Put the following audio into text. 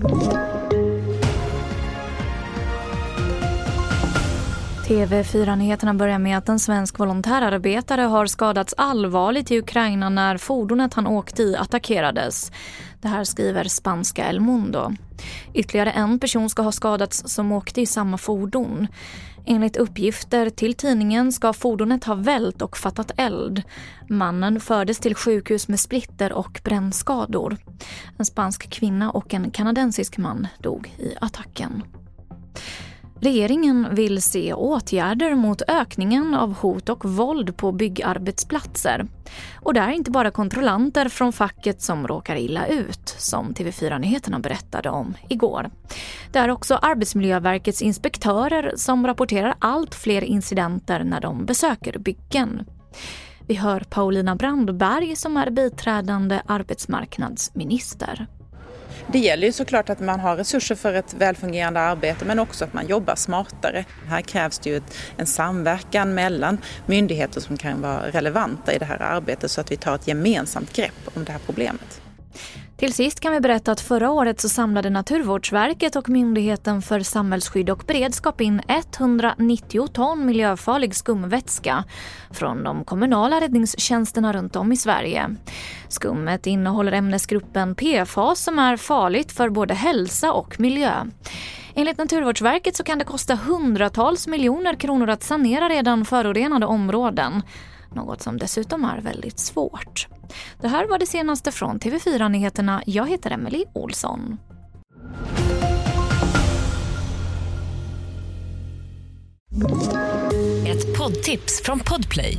Thank you. TV4-nyheterna börjar med att en svensk volontärarbetare har skadats allvarligt i Ukraina när fordonet han åkte i attackerades. Det här skriver spanska El Mundo. Ytterligare en person ska ha skadats som åkte i samma fordon. Enligt uppgifter till tidningen ska fordonet ha vält och fattat eld. Mannen fördes till sjukhus med splitter och brännskador. En spansk kvinna och en kanadensisk man dog i attacken. Regeringen vill se åtgärder mot ökningen av hot och våld på byggarbetsplatser. Och det är inte bara kontrollanter från facket som råkar illa ut, som TV4 Nyheterna berättade om igår. Det är också Arbetsmiljöverkets inspektörer som rapporterar allt fler incidenter när de besöker byggen. Vi hör Paulina Brandberg som är biträdande arbetsmarknadsminister. Det gäller ju såklart att man har resurser för ett välfungerande arbete men också att man jobbar smartare. Här krävs det ju en samverkan mellan myndigheter som kan vara relevanta i det här arbetet så att vi tar ett gemensamt grepp om det här problemet. Till sist kan vi berätta att förra året så samlade Naturvårdsverket och Myndigheten för samhällsskydd och beredskap in 190 ton miljöfarlig skumvätska från de kommunala räddningstjänsterna runt om i Sverige. Skummet innehåller ämnesgruppen PFAS som är farligt för både hälsa och miljö. Enligt Naturvårdsverket så kan det kosta hundratals miljoner kronor att sanera redan förorenade områden. Något som dessutom är väldigt svårt. Det här var det senaste från TV4 Nyheterna. Jag heter Emily Olsson. Ett poddtips från Podplay.